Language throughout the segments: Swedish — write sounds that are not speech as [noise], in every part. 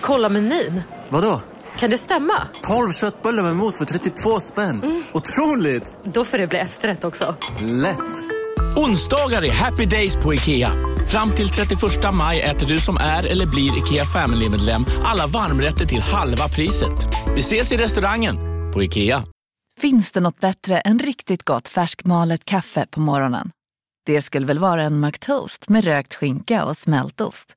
Kolla menyn. Vadå? Kan det stämma? 12 köttbullar med mos för 32 spänn. Mm. Otroligt! Då får det bli efterrätt också. Lätt! Onsdagar är happy days på IKEA. Fram till 31 maj äter du som är eller blir IKEA Family-medlem alla varmrätter till halva priset. Vi ses i restaurangen på IKEA. Finns det något bättre än riktigt gott färskmalet kaffe på morgonen? Det skulle väl vara en McToast med rökt skinka och smältost.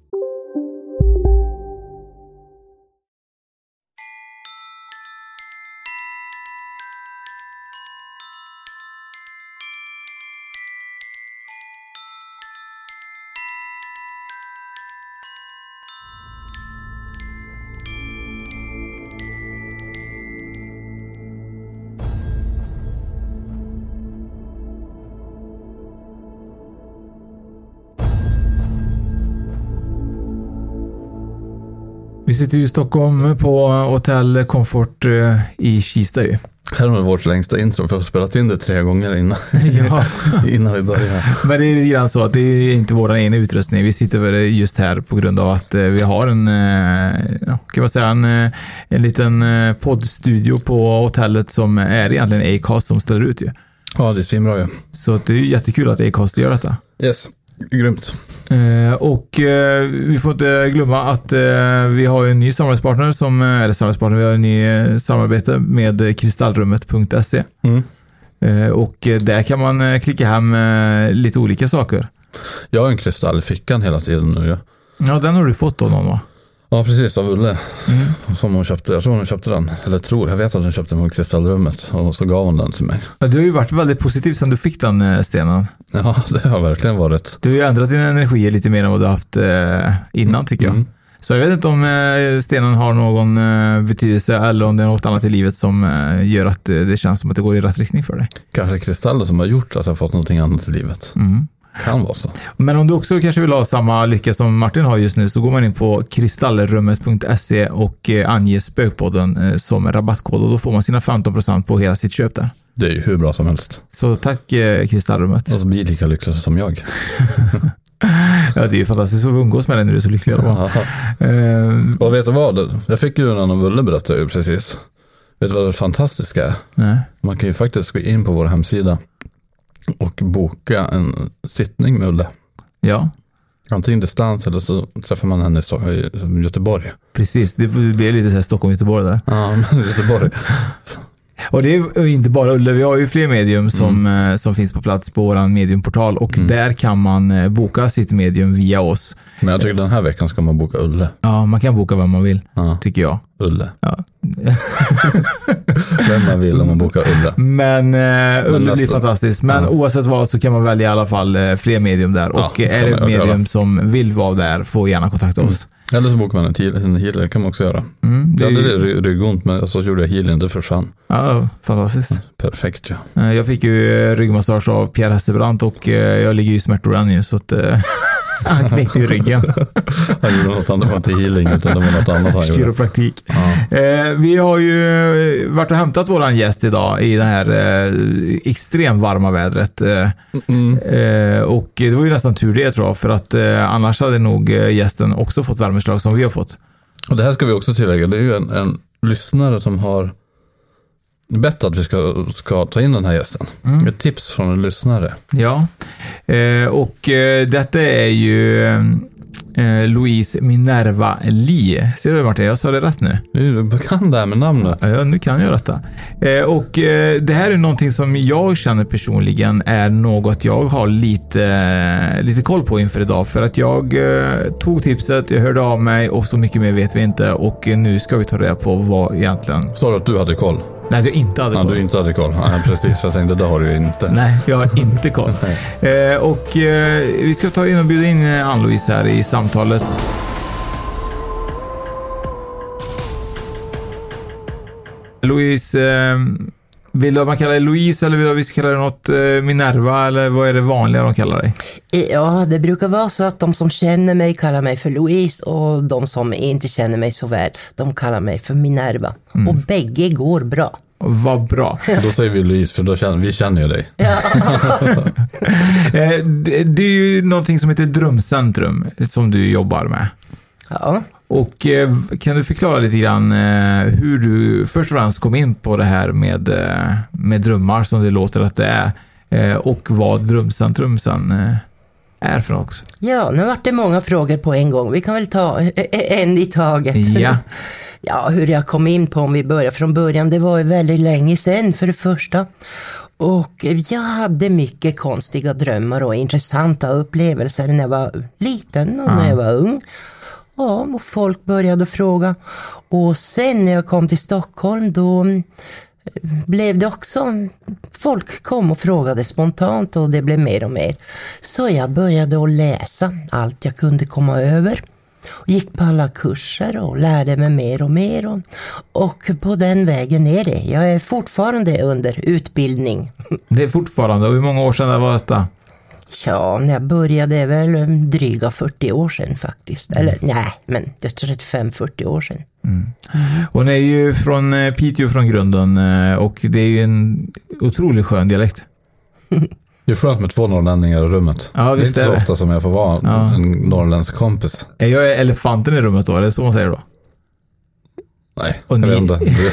Sitter ju i Stockholm på Hotell Comfort eh, i Kista ju. Här har vi vårt längsta intro, för vi har spelat in det tre gånger innan, [laughs] ja. [laughs] innan vi börjar. Men det är lite grann så att det är inte vår egen utrustning. Vi sitter väl just här på grund av att eh, vi har en, eh, kan man säga, en, en liten poddstudio på hotellet som är egentligen Acast som ställer ut ju. Ja, det är svinbra ju. Så det är jättekul att Acast gör detta. Yes, grymt. Eh, och eh, vi får inte glömma att eh, vi har en ny samarbetspartner som, eller samarbetspartner, vi har en ny samarbete med kristallrummet.se. Mm. och där kan man klicka hem lite olika saker. Jag har en kristall i fickan hela tiden nu. Ja, ja den har du fått av någon va? Ja, precis. Av Ulle. Mm. Som hon köpte. Jag tror hon köpte den. Eller tror, jag vet att hon köpte den på Kristallrummet. Och så gav hon den till mig. Ja, du har ju varit väldigt positiv sedan du fick den eh, stenen. Ja, det har verkligen varit. Du har ju ändrat dina energier lite mer än vad du har haft eh, innan tycker jag. Mm. Så jag vet inte om eh, stenen har någon betydelse eller om det är något annat i livet som gör att det känns som att det går i rätt riktning för dig. Kanske kristaller som har gjort att jag fått någonting annat i livet. Mm. Kan vara så. Men om du också kanske vill ha samma lycka som Martin har just nu så går man in på kristallrummet.se och eh, anger spökpodden eh, som rabattkod och då får man sina 15% på hela sitt köp där. Det är ju hur bra som helst. Så tack eh, Kristallrummet. Och så blir lika lycklig som jag. [laughs] ja, det är ju fantastiskt att umgås med dig när du är så lycklig. uh, och vet du vad? Jag fick ju den av Ulle berätta ju precis. Vet du vad det fantastiska är? Nej. Man kan ju faktiskt gå in på vår hemsida och boka en sittning med Ulle. Ja. Antingen distans eller så träffar man henne i Göteborg. Precis, det blir lite så här Stockholm-Göteborg där. Ja, Göteborg. [laughs] Och det är inte bara Ulle, vi har ju fler medium som, mm. Eh, som finns på plats på vår mediumportal och mm. där kan man eh, boka sitt medium via oss. Men jag tycker den här veckan ska man boka Ulle. Ja, man kan boka vem man vill, ja. tycker jag. Ulle. Ja. [laughs] vem man vill om man bokar Ulle. Men uh, Ulle blir fantastiskt. Men ja. oavsett vad så kan man välja i alla fall fler medium där. och är det ett medium som vill vara där får gärna kontakta oss. Mm. Eller så bokar man en, heal, en healer, kan man också göra. Mm, det jag hade ju... ryggont, men så gjorde jag healing, det försvann. Ja, fantastiskt. Perfekt ja. Eh, jag fick ju eh, ryggmassage av Pierre Hesselbrandt och eh, jag ligger i smärtor än ju, så att [laughs] han knäckte ju ryggen. [laughs] han gjorde något annat, det var inte healing utan det var något annat han gjorde. Kiropraktik. Ja. Eh, vi har ju varit och hämtat våran gäst idag i det här eh, extremt varma vädret. Mm. Eh, och det var ju nästan tur det tror jag, för att eh, annars hade nog gästen också fått värmeslag som vi har fått. Och det här ska vi också tillägga, det är ju en, en lyssnare som har bett att vi ska, ska ta in den här gästen. Mm. Ett tips från en lyssnare. Ja, eh, och eh, detta är ju eh, Louise Minerva Lee. Ser du Martin, jag sa det rätt nu? Du kan det här med namnet. Ja, nu kan jag detta. Eh, och eh, det här är någonting som jag känner personligen är något jag har lite, lite koll på inför idag. För att jag eh, tog tipset, jag hörde av mig och så mycket mer vet vi inte. Och nu ska vi ta reda på vad egentligen... Sa du att du hade koll? Nej, att jag inte hade koll. Ja, du inte hade koll. Ja, precis, jag tänkte det har du ju inte. Nej, jag har [laughs] inte koll. eh, och eh, vi ska ta in och bjuda in eh, Ann-Louise här i samtalet. Louise, eh, vill du att man kallar dig Louise eller vill du att vi ska kalla dig något eh, Minerva eller vad är det vanliga de kallar dig? Ja, det brukar vara så att de som känner mig kallar mig för Louise och de som inte känner mig så väl, de kallar mig för Minerva. Och bägge går bra. Vad bra. Då säger vi Louise, för då känner, vi känner ju dig. [laughs] Eh, det, det är ju någonting som heter Drömcentrum som du jobbar med. Ja. Och eh, kan du förklara lite grann eh, hur du först och främst kom in på det här med, eh, med drömmar som det låter att det är och vad Drömcentrum sen är för något? Ja, nu vart det många frågor på en gång. Vi kan väl ta en i taget. Ja. [laughs] Ja, hur jag kom in på om vi börjar från början, det var ju väldigt länge sedan för det första. Och jag hade mycket konstiga drömmar och intressanta upplevelser när jag var liten och när jag var ung. Ja, och folk började fråga. Och sen när jag kom till Stockholm då eh, blev det också, folk kom och frågade spontant och det blev mer och mer. Så jag började att läsa allt jag kunde komma över. Och gick på alla kurser och lärde mig mer och mer. Och, och på den vägen är det. Jag är fortfarande under utbildning. Det är fortfarande, och hur många år sedan det var detta? Ja, när jag började är väl dryga 40 år sedan faktiskt. Eller nej, men det är 35-40 år sedan. Hon är ju från eh, Piteå från grunden eh, och det är ju en otroligt skön dialekt. [laughs] Det är skönt med två norrlänningar i rummet. Ja, det är inte så det. ofta som jag får vara Ja. en norrländsk kompis. Är jag elefanten i rummet då, eller så man säger då? Nej, Och jag ni- vet inte. [laughs] Du,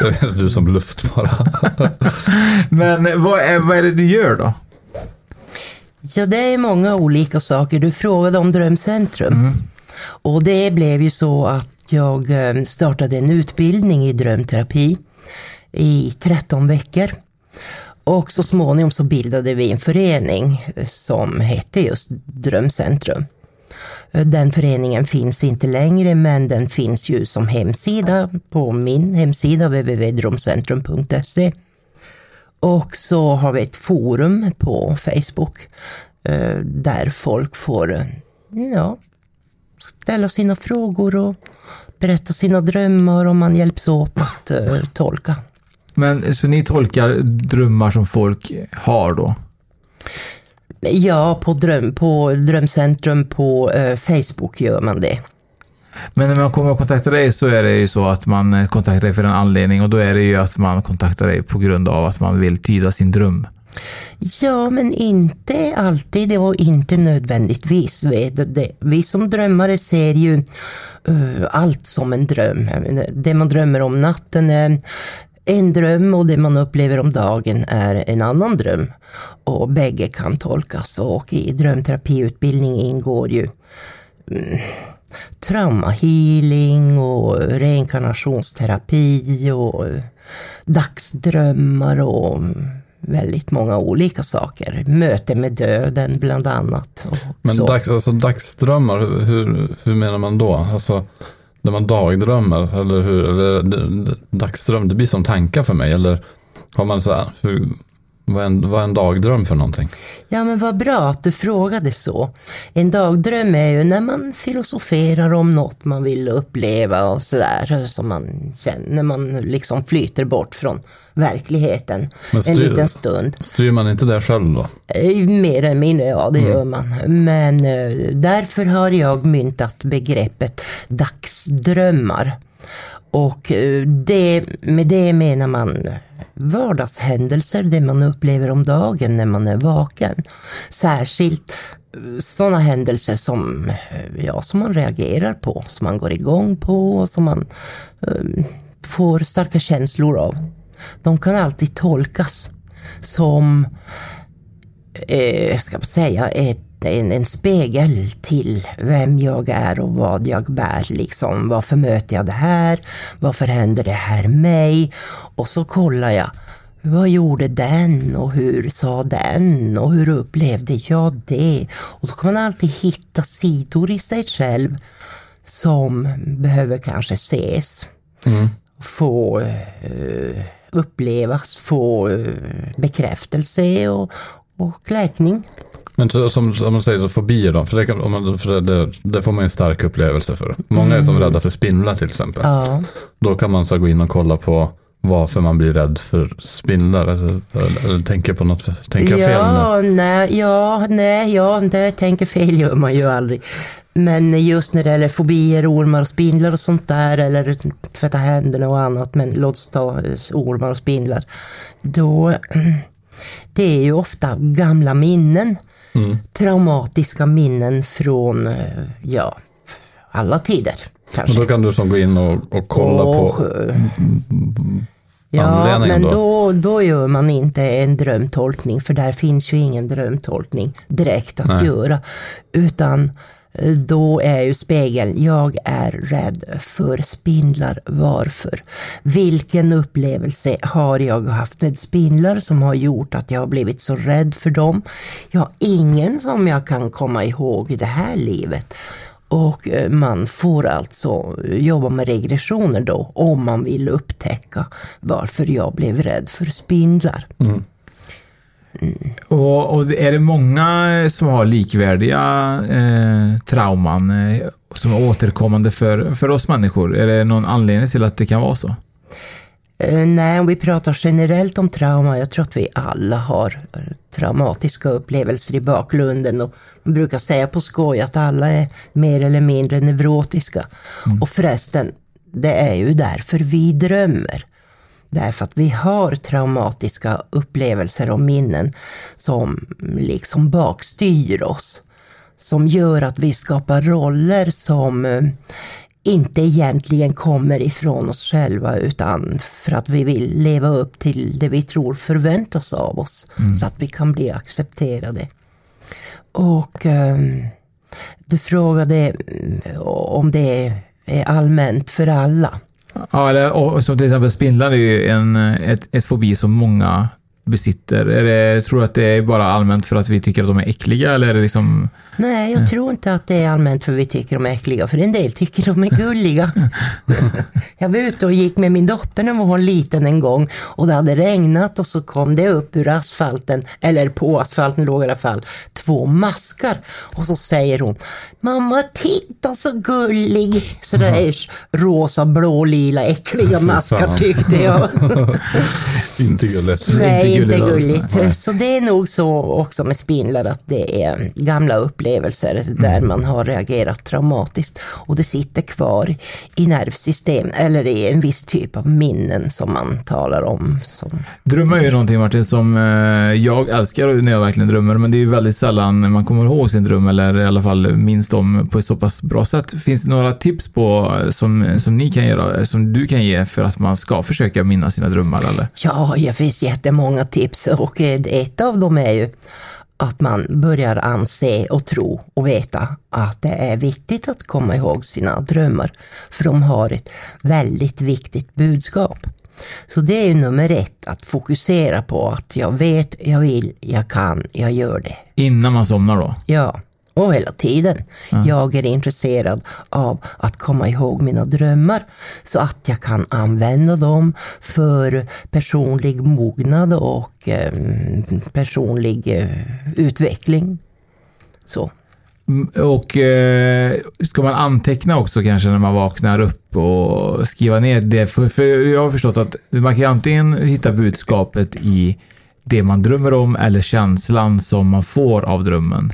jag vet, du som luft bara. Men vad är, vad är det du gör då? Ja, det är många olika saker. Du frågade om Drömcentrum. Och det blev ju så att jag eh, startade en utbildning i drömterapi i 13 veckor. Och så småningom så bildade vi en förening eh, som hette just Drömcentrum. Eh, Den föreningen finns inte längre men den finns ju som hemsida på min hemsida www.drömcentrum.se. Och så har vi ett forum på Facebook eh, där folk får eh, ja, ställa sina frågor och berätta sina drömmar och man hjälps åt att eh, tolka. Men så ni tolkar drömmar som folk har då? Ja, på, dröm, på Drömcentrum på eh, Facebook gör man det. Men när man kommer och kontaktar dig så är det ju så att man eh, kontaktar dig för en anledning och då är det ju att man kontaktar dig på grund av att man vill tyda sin dröm. Ja, men inte alltid och inte nödvändigtvis. Vi, som drömmare ser ju eh, allt som en dröm. Det man drömmer om natten är en dröm och det man upplever om dagen är en annan dröm. Och bägge kan tolkas och i drömterapiutbildning ingår ju mm, traumahealing och reinkarnationsterapi och dagsdrömmar och väldigt många olika saker. Möte med döden bland annat. Men så. dags, alltså, dagsdrömmar, hur, hur, menar man då? Alltså, när man dagdrömmer, eller hur? Eller, dagsdröm, det blir som tankar för mig. Eller har man så här, hur, vad, är en, vad är en dagdröm för någonting? Ja, men vad bra att du frågade så. En dagdröm är ju när man filosoferar om något man vill uppleva och sådär. Som man känner, när man liksom flyter bort från verkligheten Men en styr- liten stund. Styr man inte det själv då? Eh, Mer eller mindre, ja det gör man. Men eh, därför har jag myntat begreppet dagsdrömmar. Och eh, det, med det menar man vardagshändelser, det man upplever om dagen när man är vaken. Särskilt eh, sådana händelser som, eh, ja, som man reagerar på, som man går igång på och som man eh, får starka känslor av. De kan alltid tolkas som eh, ska man säga, ett, en, en spegel till vem jag är och vad jag bär. Liksom. Varför möter jag det här? Varför händer det här mig? Och så kollar jag. Vad gjorde den och hur sa den och hur upplevde jag det? Och då kan man alltid hitta sidor i sig själv som behöver kanske ses. Få eh, upplevas, få eh, bekräftelse och, och läkning. Men så, som, som man säger, så fobier då? För, det, kan, om man, för det, det, får man ju en stark upplevelse för. Många är som rädda för spindlar till exempel. Ja. Då kan man så gå in och kolla på varför man blir rädd för spindlar? Eller, eller tänker på något, tänker jag fel ja, nu? Nej, ja, nej, ja, det tänker fel gör man ju aldrig. Men just när det gäller fobier, ormar och spindlar och sånt där, eller tvätta händerna och annat, men låt oss ta ormar och spindlar. Då, [clears throat] det är ju ofta gamla minnen. Mm. Traumatiska minnen från, ja, alla tider. Kanske. Och då kan du som gå in och, och kolla och, på Ja, men då? då, då gör man inte en drömtolkning, för där finns ju ingen drömtolkning direkt att Nej. göra. Utan eh, då är ju spegeln, jag är rädd för spindlar. Varför? Vilken upplevelse har jag haft med spindlar som har gjort att jag har blivit så rädd för dem? Ja, ingen som jag kan komma ihåg i det här livet. Och eh, man får alltså jobba med regressioner då om man vill upptäcka varför jag blev rädd för spindlar. Mm. Och, och, är det många som har likvärdiga eh, trauman eh, som är återkommande för, för oss människor? Är det någon anledning till att det kan vara så? Eh, nej, om vi pratar generellt om trauma, jag tror att vi alla har eh, traumatiska upplevelser i bakgrunden och man brukar säga på skoj att alla är mer eller mindre neurotiska. Mm. Och förresten, det är ju därför vi drömmer. Därför att vi har traumatiska upplevelser och minnen som liksom bakstyr oss. Som gör att vi skapar roller som eh, inte egentligen kommer ifrån oss själva utan för att vi vill leva upp till det vi tror förväntas av oss mm. så att vi kan bli accepterade. Och um, du frågade eh, om det är allmänt för alla. Ja, eller, och, som till exempel spindlar är ju en, ett, ett fobi som många besitter? Är det, tror du att det är bara allmänt för att vi tycker att de är äckliga eller är det liksom... Nej, jag tror inte att det är allmänt för att vi tycker de är äckliga, för en del tycker de är gulliga. [laughs] jag var ute och gick med min dotter när hon var liten en gång och det hade regnat och så kom det upp ur asfalten, eller på asfalten låg i alla fall, två maskar. Och så säger hon, mamma titta så gullig. Så det är rosa, blå, lila, äckliga maskar tyckte jag. [laughs] inte gulligt. Nej, inte gulligt. Nej. Så det är nog så också med spindlar att det är gamla upplevelser mm. där man har reagerat traumatiskt och det sitter kvar i nervsystem eller i en viss typ av minnen som man talar om. Som... Drömmar är ju någonting Martin som eh, jag älskar när jag verkligen drömmer men det är ju väldigt sällan man kommer ihåg sin dröm eller i alla fall minns dem på ett så pass bra sätt. Finns det några tips på som, som ni kan göra, som du kan ge för att man ska försöka minnas sina drömmar eller? Ja, det finns jättemånga tips och ett av dem är ju att man börjar anse och tro och veta att det är viktigt att komma ihåg sina drömmar, för de har ett väldigt viktigt budskap. Så det är ju nummer ett, att fokusera på att jag vet, jag vill, jag kan, jag gör det. Innan man somnar då? Ja och hela tiden. Ja. Jag är intresserad av att komma ihåg mina drömmar så att jag kan använda dem för personlig mognad och eh, personlig eh, utveckling. Så. Mm, och eh, ska man anteckna också kanske när man vaknar upp och skriva ner det? För, för jag har förstått att man kan antingen hitta budskapet i det man drömmer om eller känslan som man får av drömmen.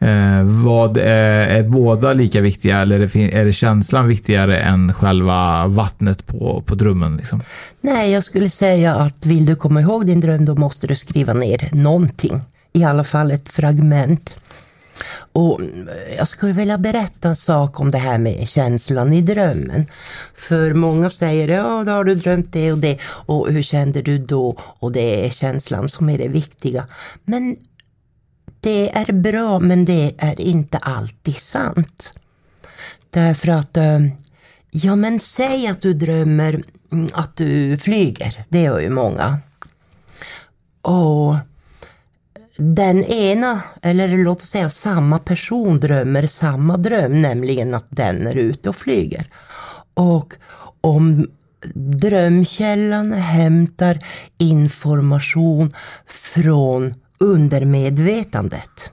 Eh, vad är, är, båda lika viktiga eller är det, är det känslan viktigare än själva vattnet på, på drömmen? Liksom? Nej, jag skulle säga att vill du komma ihåg din dröm då måste du skriva ner någonting. I alla fall ett fragment. Och eh, jag skulle vilja berätta en sak om det här med känslan i drömmen. För många säger, ja då har du drömt det och det och hur kände du då? Och det är känslan som är det viktiga. Men det är bra men det är inte alltid sant. Därför att, eh, ja men säg att du drömmer mm, att du flyger, det gör ju många. Och den ena, eller låt oss säga samma person drömmer samma dröm, nämligen att den är ute och flyger. Och om drömkällan hämtar information från undermedvetandet.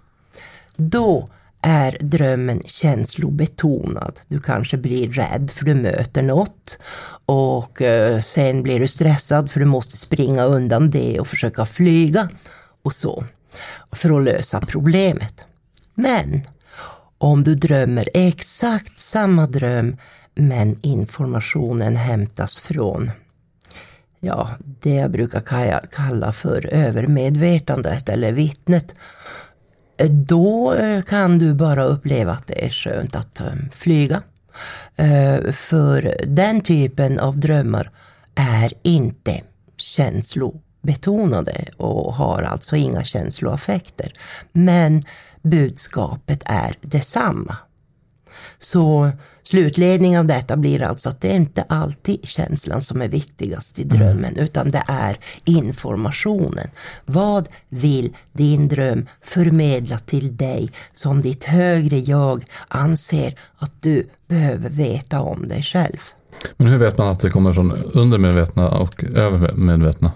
Då är drömmen känslobetonad. Du kanske blir rädd för du möter något och eh, sen blir du stressad för du måste springa undan det och försöka flyga och så för att lösa problemet. Men om du drömmer exakt samma dröm men informationen hämtas från ja, det jag brukar kalla för övermedvetandet eller vittnet. Eh, då eh, kan du bara uppleva att det är skönt att ehm, flyga. Eh, för den typen av drömmar är inte känslobetonade och har alltså inga känsloaffekter. Men budskapet är detsamma. Så slutledning av detta blir alltså att det är inte alltid känslan som är viktigast i drömmen, mm. utan det är informationen. Vad vill din dröm förmedla till dig som ditt högre jag anser att du behöver veta om dig själv? Men hur vet man att det kommer från undermedvetna och övermedvetna?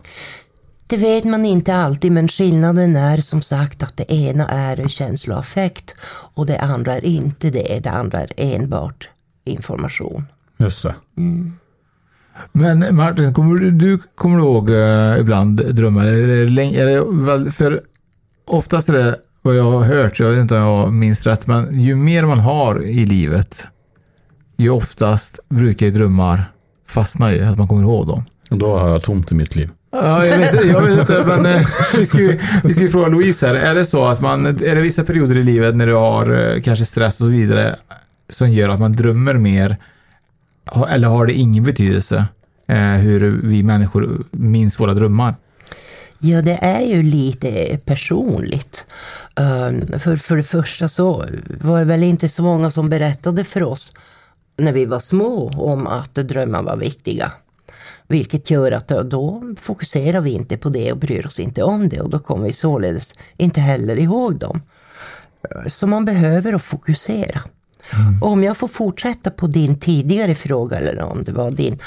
Det vet man inte alltid, men skillnaden är som sagt att det ena är känsloaffekt och det andra är inte det. Det andra är enbart information. Just det. Mm. Men Martin, kommer du, du kommer du ihåg uh, ibland drömmar? Är det, är det, för oftast är det vad jag har hört, jag vet inte om jag minns rätt, men ju mer man har i livet, ju oftast brukar ju drömmar fastna i att man kommer ihåg dem. Och då har jag tomt i mitt liv. Ja, jag vet, jag vet inte, men eh, [laughs] vi ska, ju, vi ska ju fråga Louise här. Är det så att man, är det vissa perioder i livet när du har eh, kanske stress och så vidare som gör att man drömmer mer? Eller har det ingen betydelse eh, hur vi människor minns våra drömmar? Ja, det är ju lite personligt. Ehm, för, för det första så var det väl inte så många som berättade för oss när vi var små om att drömmar var viktiga. Vilket gör att då fokuserar vi inte på det och bryr oss inte om det och då kommer vi således inte heller ihåg dem. Ehm, så man behöver att fokusera. Mm. Om jag får fortsätta på din tidigare fråga, eller om det var din,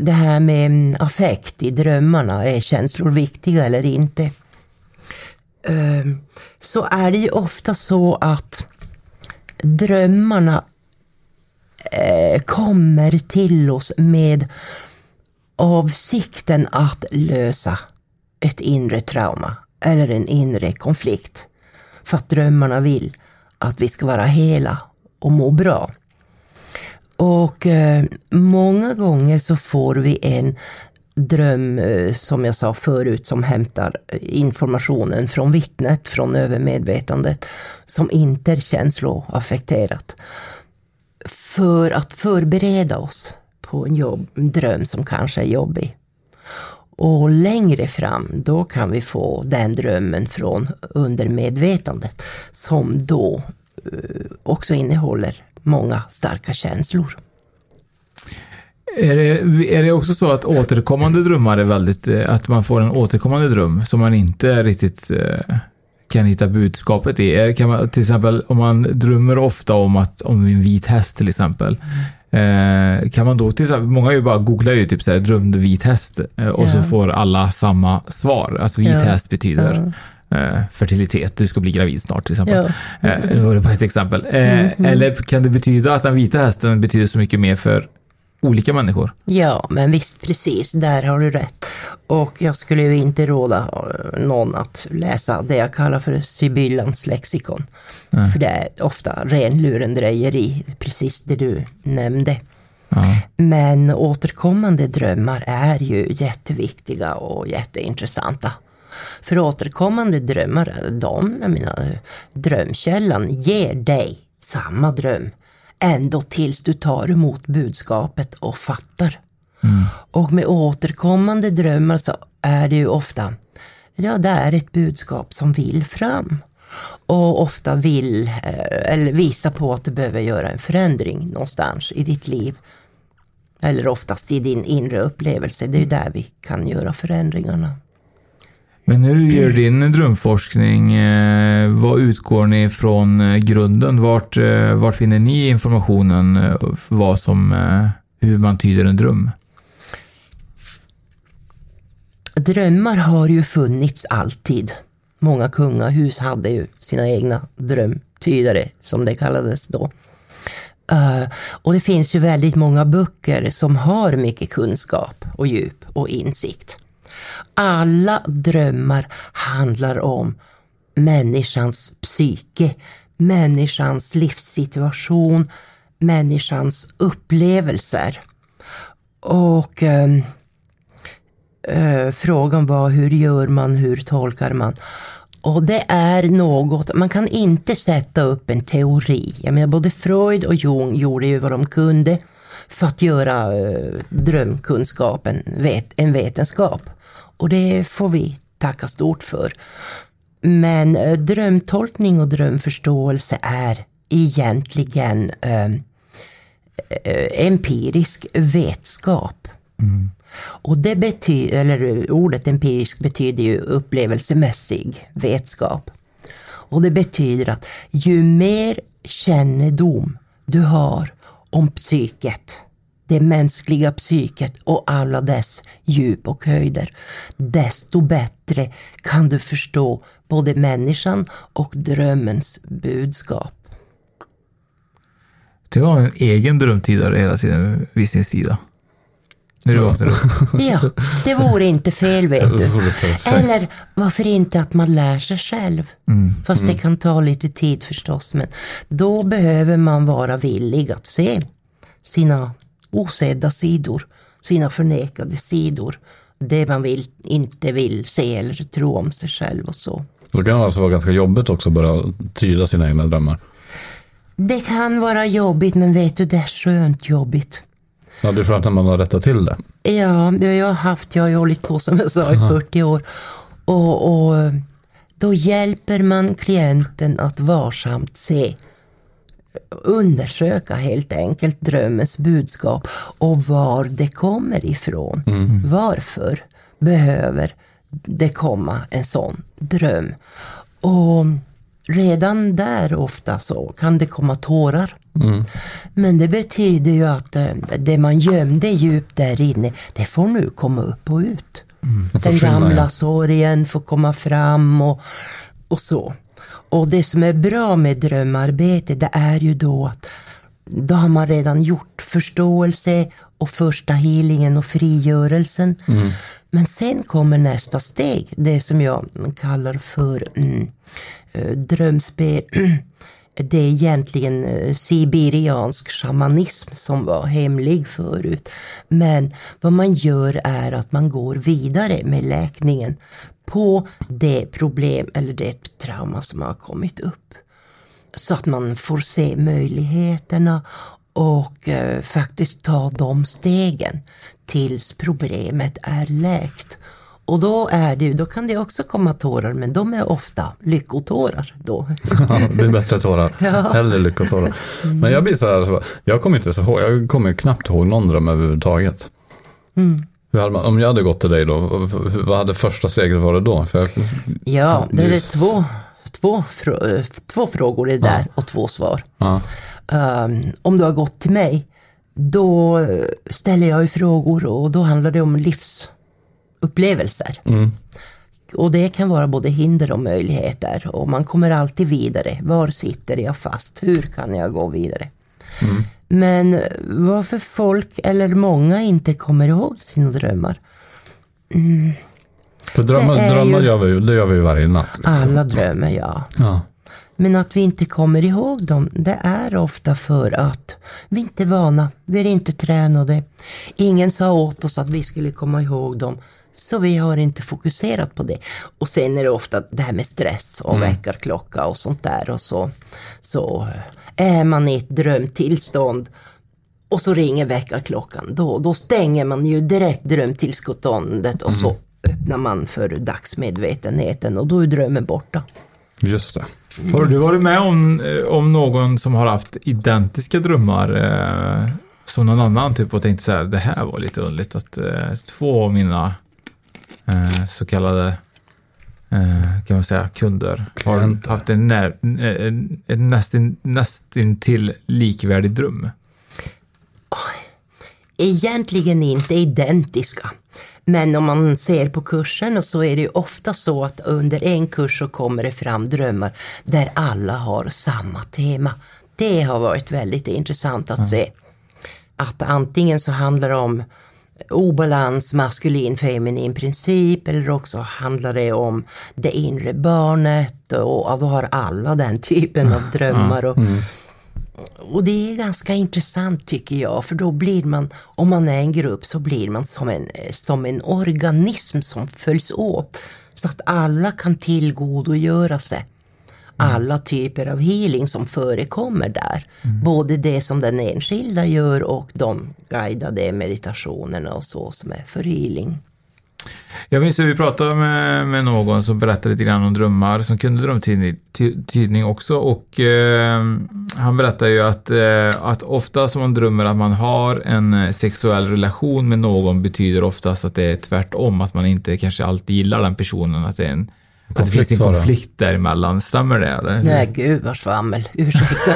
det här med mm, affekt i drömmarna, är känslor viktiga eller inte? Ehm, så är det ju ofta så att drömmarna eh, kommer till oss med avsikten att lösa ett inre trauma eller en inre konflikt. För att drömmarna vill att vi ska vara hela och må bra. Och eh, många gånger så får vi en dröm, eh, som jag sa förut, som hämtar informationen från vittnet, från övermedvetandet, som inte är känsloaffekterat. För att förbereda oss på en, jobb, en dröm som kanske är jobbig. Och längre fram, då kan vi få den drömmen från undermedvetandet som då eh, också innehåller många starka känslor. Är det, är det också så att återkommande drömmar är väldigt, eh, att man får en återkommande dröm som man inte riktigt eh, kan hitta budskapet i? Kan man, till exempel om man drömmer ofta om, att, om en vit häst till exempel. Eh, kan man då till exempel, många ju bara googlar ju typ såhär drömde vit häst eh, och ja. så får alla samma svar. Alltså vit ja. häst betyder ja. eh, fertilitet, du ska bli gravid snart till exempel. Ja. Eh, det var ett exempel. Mm -hmm. Eller kan det betyda att den vita hästen betyder så mycket mer för olika människor. Ja, men visst precis, där har du rätt. Och jag skulle ju inte råda eh, någon att läsa det jag kallar för Sibyllans lexikon. Mm. För det är ofta ren lurendrejeri, precis det du nämnde. Ja. Men återkommande drömmar är ju jätteviktiga och jätteintressanta. För återkommande drömmar, de, jag menar, drömkällan ger dig samma dröm ända tills du tar emot budskapet och fattar. Mm. Och med återkommande drömmar så är det ju ofta, ja det är ett budskap som vill fram. Och ofta vill, eh, eller visa på att du behöver göra en förändring någonstans i ditt liv. Eller oftast i din inre upplevelse, det är ju där vi kan göra förändringarna. Men när du gör din drömforskning, eh, vad utgår ni från eh, grunden? Vart, eh, vart finner ni informationen vad som, hur man tyder en dröm? Drömmar har ju funnits alltid. Många kungahus hade ju sina egna drömtydare, som det kallades då. Uh, och det finns ju väldigt många böcker som har mycket kunskap och djup och insikt. Alla drömmar handlar om människans psyke, människans livssituation, människans upplevelser. Och eh, eh, frågan var hur gör man, hur tolkar man? Och det är något, man kan inte sätta upp en teori. Jag menar både Freud och Jung gjorde ju vad de kunde för att göra eh, drömkunskapen vet, en vetenskap. Och det får vi tacka stort för. Men uh, drömtolkning och drömförståelse är egentligen uh, empirisk vetskap. Mm. Och det betyder, eller ordet empirisk betyder ju upplevelsemässig vetskap. Och det betyder att ju mer kännedom du har om psyket, det mänskliga psyket och alla dess djup och höjder, desto bättre kan du förstå både människan och drömmens budskap. Du har en egen drömtidare hela tiden vid sin sida. Nu du vaknar upp. [laughs] Ja, det vore inte fel vet du. Eller varför inte att man lär sig själv. Mm. Fast mm. det kan ta lite tid förstås. Men då behöver man vara villig att se sina osedda sidor, sina förnekade sidor. Det man vill, inte vill se eller tro om sig själv och så. Det kan alltså vara ganska jobbigt också att börja tyda sina egna drömmar. Det kan vara jobbigt, men vet du, det är skönt jobbigt. Ja, det är för att man har rättat till det. Ja, jag har haft, jag har hållit på som jag sa i 40 år. Och, och då hjälper man klienten att varsamt se undersöka helt enkelt drömmens budskap och var det kommer ifrån. Mm. Varför behöver det komma en sån dröm? Och redan där ofta så kan det komma tårar. Mm. Men det betyder ju att eh, det man gömde djupt där inne, det får nu komma upp och ut. Mm. Den gamla ja. sorgen får komma fram och, och så. Och det som är bra med drömarbete, det är ju då att då har man redan gjort förståelse och första healingen och frigörelsen. Mm. Men sen kommer nästa steg, det som jag kallar för mm, eh, drömspel. [clears throat] Det är egentligen eh, sibiriansk shamanism som var hemlig förut. Men vad man gör är att man går vidare med läkningen på det problem eller det trauma som har kommit upp. Så att man får se möjligheterna och eh, faktiskt ta de stegen tills problemet är läkt. Och då, är det, då kan det också komma tårar, men de är ofta lyckotårar då. [laughs] Ja, det är bättre tårar, [laughs] ja. hellre lyckotårar. Men jag blir så här, jag kommer inte så ihåg, jag kommer knappt ihåg någon dröm överhuvudtaget. Mm. Om jag hade gått till dig då, vad hade första steget varit då? Jag, ja, det är två, två, två frågor är där ja. och två svar. Ja. Um, om du har gått till mig, då ställer jag ju frågor och då handlar det om livsupplevelser. Mm. Och det kan vara både hinder och möjligheter och man kommer alltid vidare. Var sitter jag fast? Hur kan jag gå vidare? Mm. Men varför folk, eller många, inte kommer ihåg sina drömmar? Mm. För drömmar, drömmar ju, gör, vi, det gör vi varje natt. Alla drömmer, ja. ja. Men att vi inte kommer ihåg dem, det är ofta för att vi inte är vana, vi är inte tränade. Ingen sa åt oss att vi skulle komma ihåg dem, så vi har inte fokuserat på det. Och sen är det ofta det här med stress och mm. väckarklocka och sånt där. Och så, så är man i ett drömtillstånd och så ringer väckarklockan, då, då stänger man ju direkt drömtillståndet och mm. så öppnar man för dagsmedvetenheten och då är drömmen borta. Just det. Har du varit med om, eh, om någon som har haft identiska drömmar eh, som någon annan typ och tänkt så här, det här var lite underligt att eh, två av mina eh, så kallade kan man säga kunder har haft en, när, en, en nästin, nästintill likvärdig dröm? egentligen inte identiska. Men om man ser på kurserna så är det ju ofta så att under en kurs så kommer det fram drömmar där alla har samma tema. Det har varit väldigt intressant att mm. se. Att antingen så handlar det om obalans, maskulin, feminin princip eller också handlar det om det inre barnet och då har alla den typen av [laughs] drömmar. Och, mm. och det är ganska intressant tycker jag, för då blir man, om man är en grupp så blir man som en, som en organism som följs åt. Så att alla kan tillgodogöra sig alla typer av healing som förekommer där. Mm. Både det som den enskilda gör och de guidade meditationerna och så som är för healing. Jag minns hur vi pratade med, med någon som berättade lite grann om drömmar, som kunde drömtydning också och eh, han berättade ju att, eh, att ofta som man drömmer att man har en sexuell relation med någon betyder oftast att det är tvärtom, att man inte kanske alltid gillar den personen, att det är en Konflikt, det finns en konflikt däremellan, stämmer det? Eller? Nej, gud vad svammel. Ursäkta.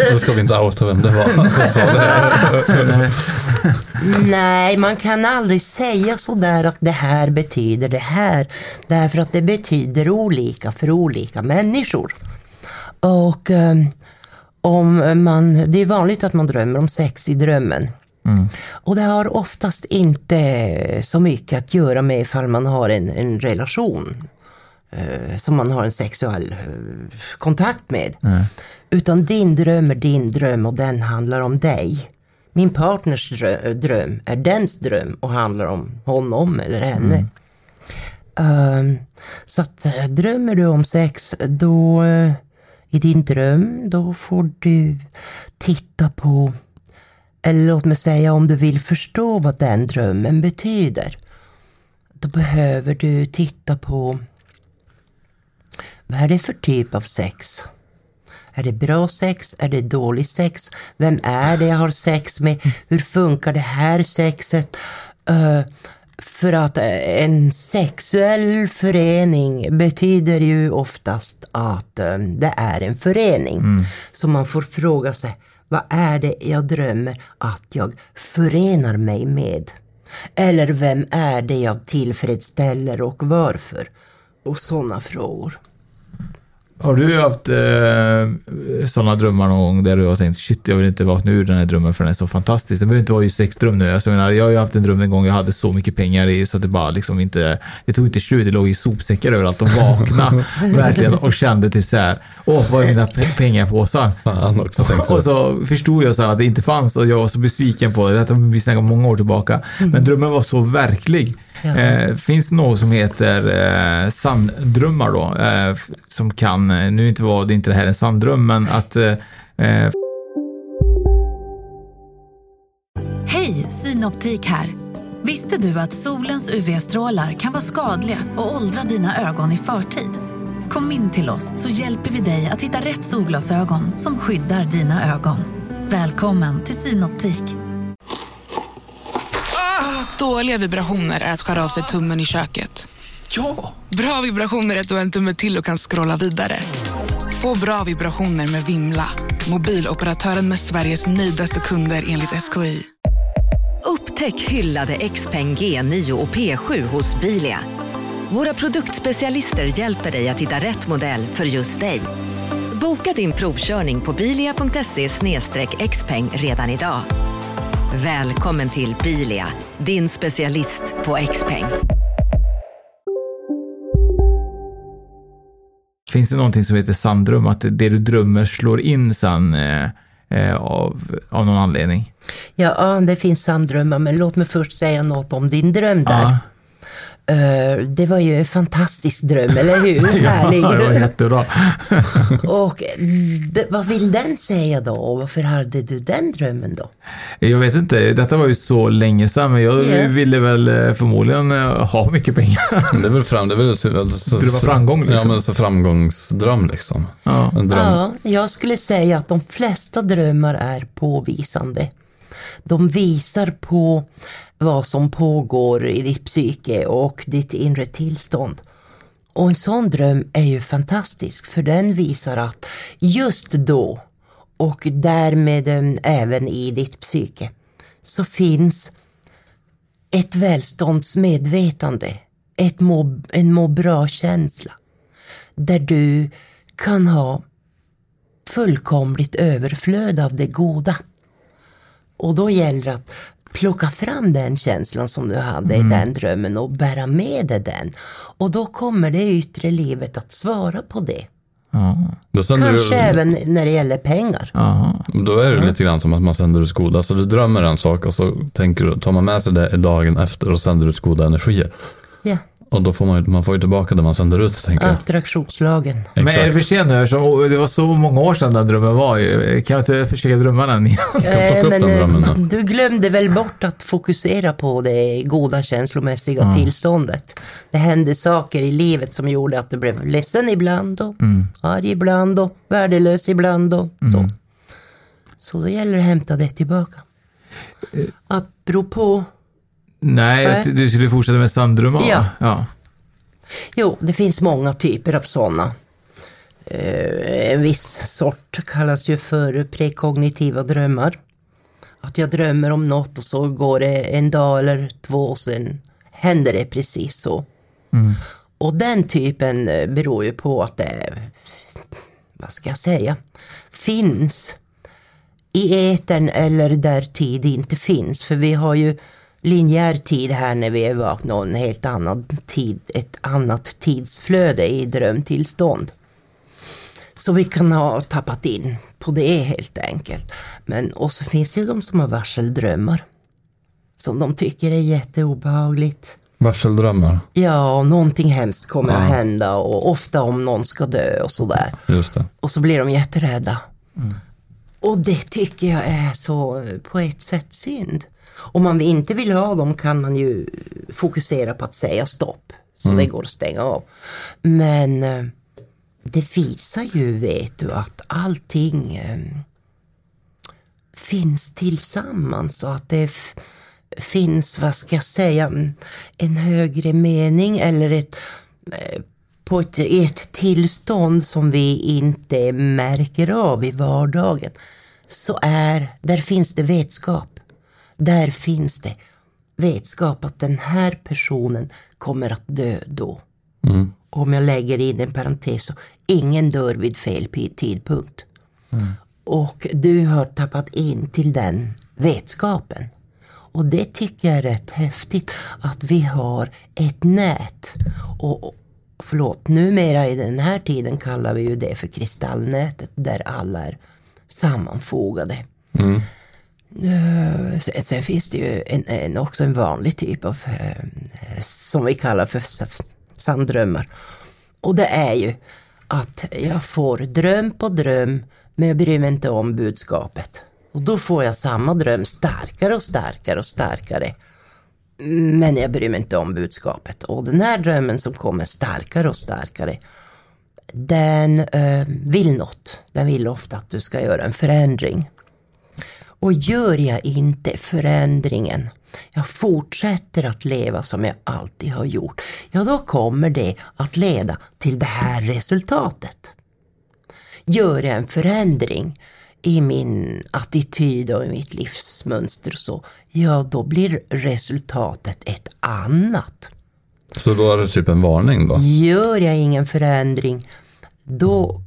[laughs] Då ska vi inte outa vem det var [laughs] som sa det. Nej, man kan aldrig säga sådär att det här betyder det här. Därför att det betyder olika för olika människor. Och um, om man, det är vanligt att man drömmer om sex i drömmen. Mm. Och det har oftast inte så mycket att göra med ifall man har en, en relation eh, som man har en sexuell eh, kontakt med. Mm. Utan din dröm är din dröm och den handlar om dig. Min partners dröm är dens dröm och handlar om honom eller henne. Mm. Um, så att eh, drömmer du om sex, då uh, i din dröm, då får du titta på eller låt mig säga om du vill förstå vad den drömmen betyder. Då behöver du titta på vad är det för typ av sex? Är det bra sex? Är det dålig sex? Vem är det jag har sex med? Hur funkar det här sexet? Uh, för att en sexuell förening betyder ju oftast att um, det är en förening. Mm. Så man får fråga sig, vad är det jag drömmer att jag förenar mig med? Eller vem är det jag tillfredsställer och varför? Och sådana frågor. Har du haft eh, sådana drömmar någon gång där du har tänkt shit, jag vill inte vakna ur den här drömmen för den är så fantastisk. Det behöver inte vara just sexdröm nu. Alltså, jag, menar, jag har ju haft en dröm en gång jag hade så mycket pengar i så att det bara liksom inte, det tog inte slut. Det låg i sopsäckar överallt och vakna [laughs] verkligen och kände typ så här, åh, vad är mina pengapåsar? Fan också Och så förstod jag så att det inte fanns och jag var så besviken på det. Detta vi snackade många år tillbaka. Men mm. drömmen var så verklig. Eh, finns det något som heter eh, sanddrömmar då? Eh, som kan, eh, nu inte var det inte det här en sanddröm, men att... Eh, eh Hej, Synoptik här. Visste du att solens UV-strålar kan vara skadliga och åldra dina ögon i förtid? Kom in till oss så hjälper vi dig att hitta rätt solglasögon som skyddar dina ögon. Välkommen till Synoptik. Dåliga vibrationer är att skära av sig tummen i köket. Ja! Bra vibrationer är att du har en tumme till och kan scrolla vidare. Få bra vibrationer med Vimla. Mobiloperatören med Sveriges nöjdaste kunder enligt SKI. Upptäck hyllade XPeng G9 och P7 hos Bilia. Våra produktspecialister hjälper dig att hitta rätt modell för just dig. Boka din provkörning på bilia.se xpeng redan idag. Välkommen till Bilia, din specialist på X-peng. Finns det någonting som heter sanddröm, att det du drömmer slår in sen eh, eh, av, av någon anledning? Ja, det finns sanddrömmar, men låt mig först säga något om din dröm där. Ja. Uh, det var ju en fantastisk dröm, eller hur? [laughs] ja, Härlig. det var jättebra. [laughs] och det, vad vill den säga då? Varför hade du den drömmen då? Jag vet inte, detta var ju så länge sedan, men jag yeah. ville väl eh, förmodligen eh, ha mycket pengar. det är väl fram, det är väl så, så, det var framgång liksom. Ja, men så framgångsdröm liksom. Ja. En dröm. ja, jag skulle säga att de flesta drömmar är påvisande. De visar på vad som pågår i ditt psyke och ditt inre tillstånd. Och en sån dröm är ju fantastisk för den visar att just då och därmed eh, även i ditt psyke så finns ett välståndsmedvetande, ett må, en må bra-känsla där du kan ha fullkomligt överflöd av det goda. Och då gäller det att plocka fram den känslan som du hade Mm. i den drömmen och bära med dig den. Och då kommer det yttre livet att svara på det. Kanske du, även när det gäller pengar. Då är det lite grann som att man sänder ut goda. Så du drömmer en sak och så tänker du, tar man med sig det dagen efter och sänder ut goda energier. Ja. Och då får man, man får ju tillbaka det man sänder ut, tänker jag. Attraktionslagen. Men är det Exakt. för sent nu? Så, det var så många år sedan den drömmen var ju. Kan jag inte försöka drömma den igen? Eh, men, den drömmen eh, då. du glömde väl bort att fokusera på det goda känslomässiga Ja. tillståndet. Det hände saker i livet som gjorde att du blev ledsen ibland och Mm. arg ibland och värdelös ibland och så. Så då gäller det att hämta det tillbaka. Apropå, Nej, Nej. du skulle fortsätta med sanddrömmar? Ja. ja. jo, det finns många typer av sådana. Eh, en viss sort kallas ju för prekognitiva drömmar. Att jag drömmer om något och så går det en dag eller två och sen händer det precis så. Och den typen eh, beror ju på att det, vad ska jag säga, finns i etern eller där tid inte finns. För vi har ju linjär tid här när vi är vakna och en helt annan tid, ett annat tidsflöde i drömtillstånd. Så vi kan ha tappat in på det helt enkelt. Men och så finns det ju de som har varseldrömmar. Som de tycker är jätteobehagligt. Varseldrömmar, Ja, och någonting hemskt kommer Ja. att hända och ofta om någon ska dö och sådär. just det. Och så blir de jätterädda. Och det tycker jag är så på ett sätt synd. Om man inte vill ha dem kan man ju fokusera på att säga stopp. Så Mm. det går att stänga av. Men eh, det visar ju, vet du, att allting eh, finns tillsammans och att det finns, vad ska jag säga, en högre mening eller ett eh, på ett, ett tillstånd som vi inte märker av i vardagen. Så är, där finns det vetskap. Där finns det vetskap att den här personen kommer att dö då. Mm. Om jag lägger in en parentes så, ingen dör vid fel tidpunkt. Och du har tappat in till den vetskapen. Och det tycker jag är rätt häftigt att vi har ett nät. Och, och förlåt, numera i den här tiden kallar vi ju det för kristallnätet där alla är sammanfogade. Mm. Eh, sen, sen finns det ju en, en, också en vanlig typ av, eh, som vi kallar för sanddrömmar. Och det är ju att jag får dröm på dröm, men jag bryr mig inte om budskapet. Och då får jag samma dröm starkare och starkare och starkare. Men jag bryr mig inte om budskapet. Och den här drömmen som kommer starkare och starkare, den eh, vill något. Den vill ofta att du ska göra en förändring. Och gör jag inte förändringen, jag fortsätter att leva som jag alltid har gjort, ja då kommer det att leda till det här resultatet. Gör jag en förändring i min attityd och i mitt livsmönster och så, ja då blir resultatet ett annat. Så då är det typ en varning då? Gör jag ingen förändring, då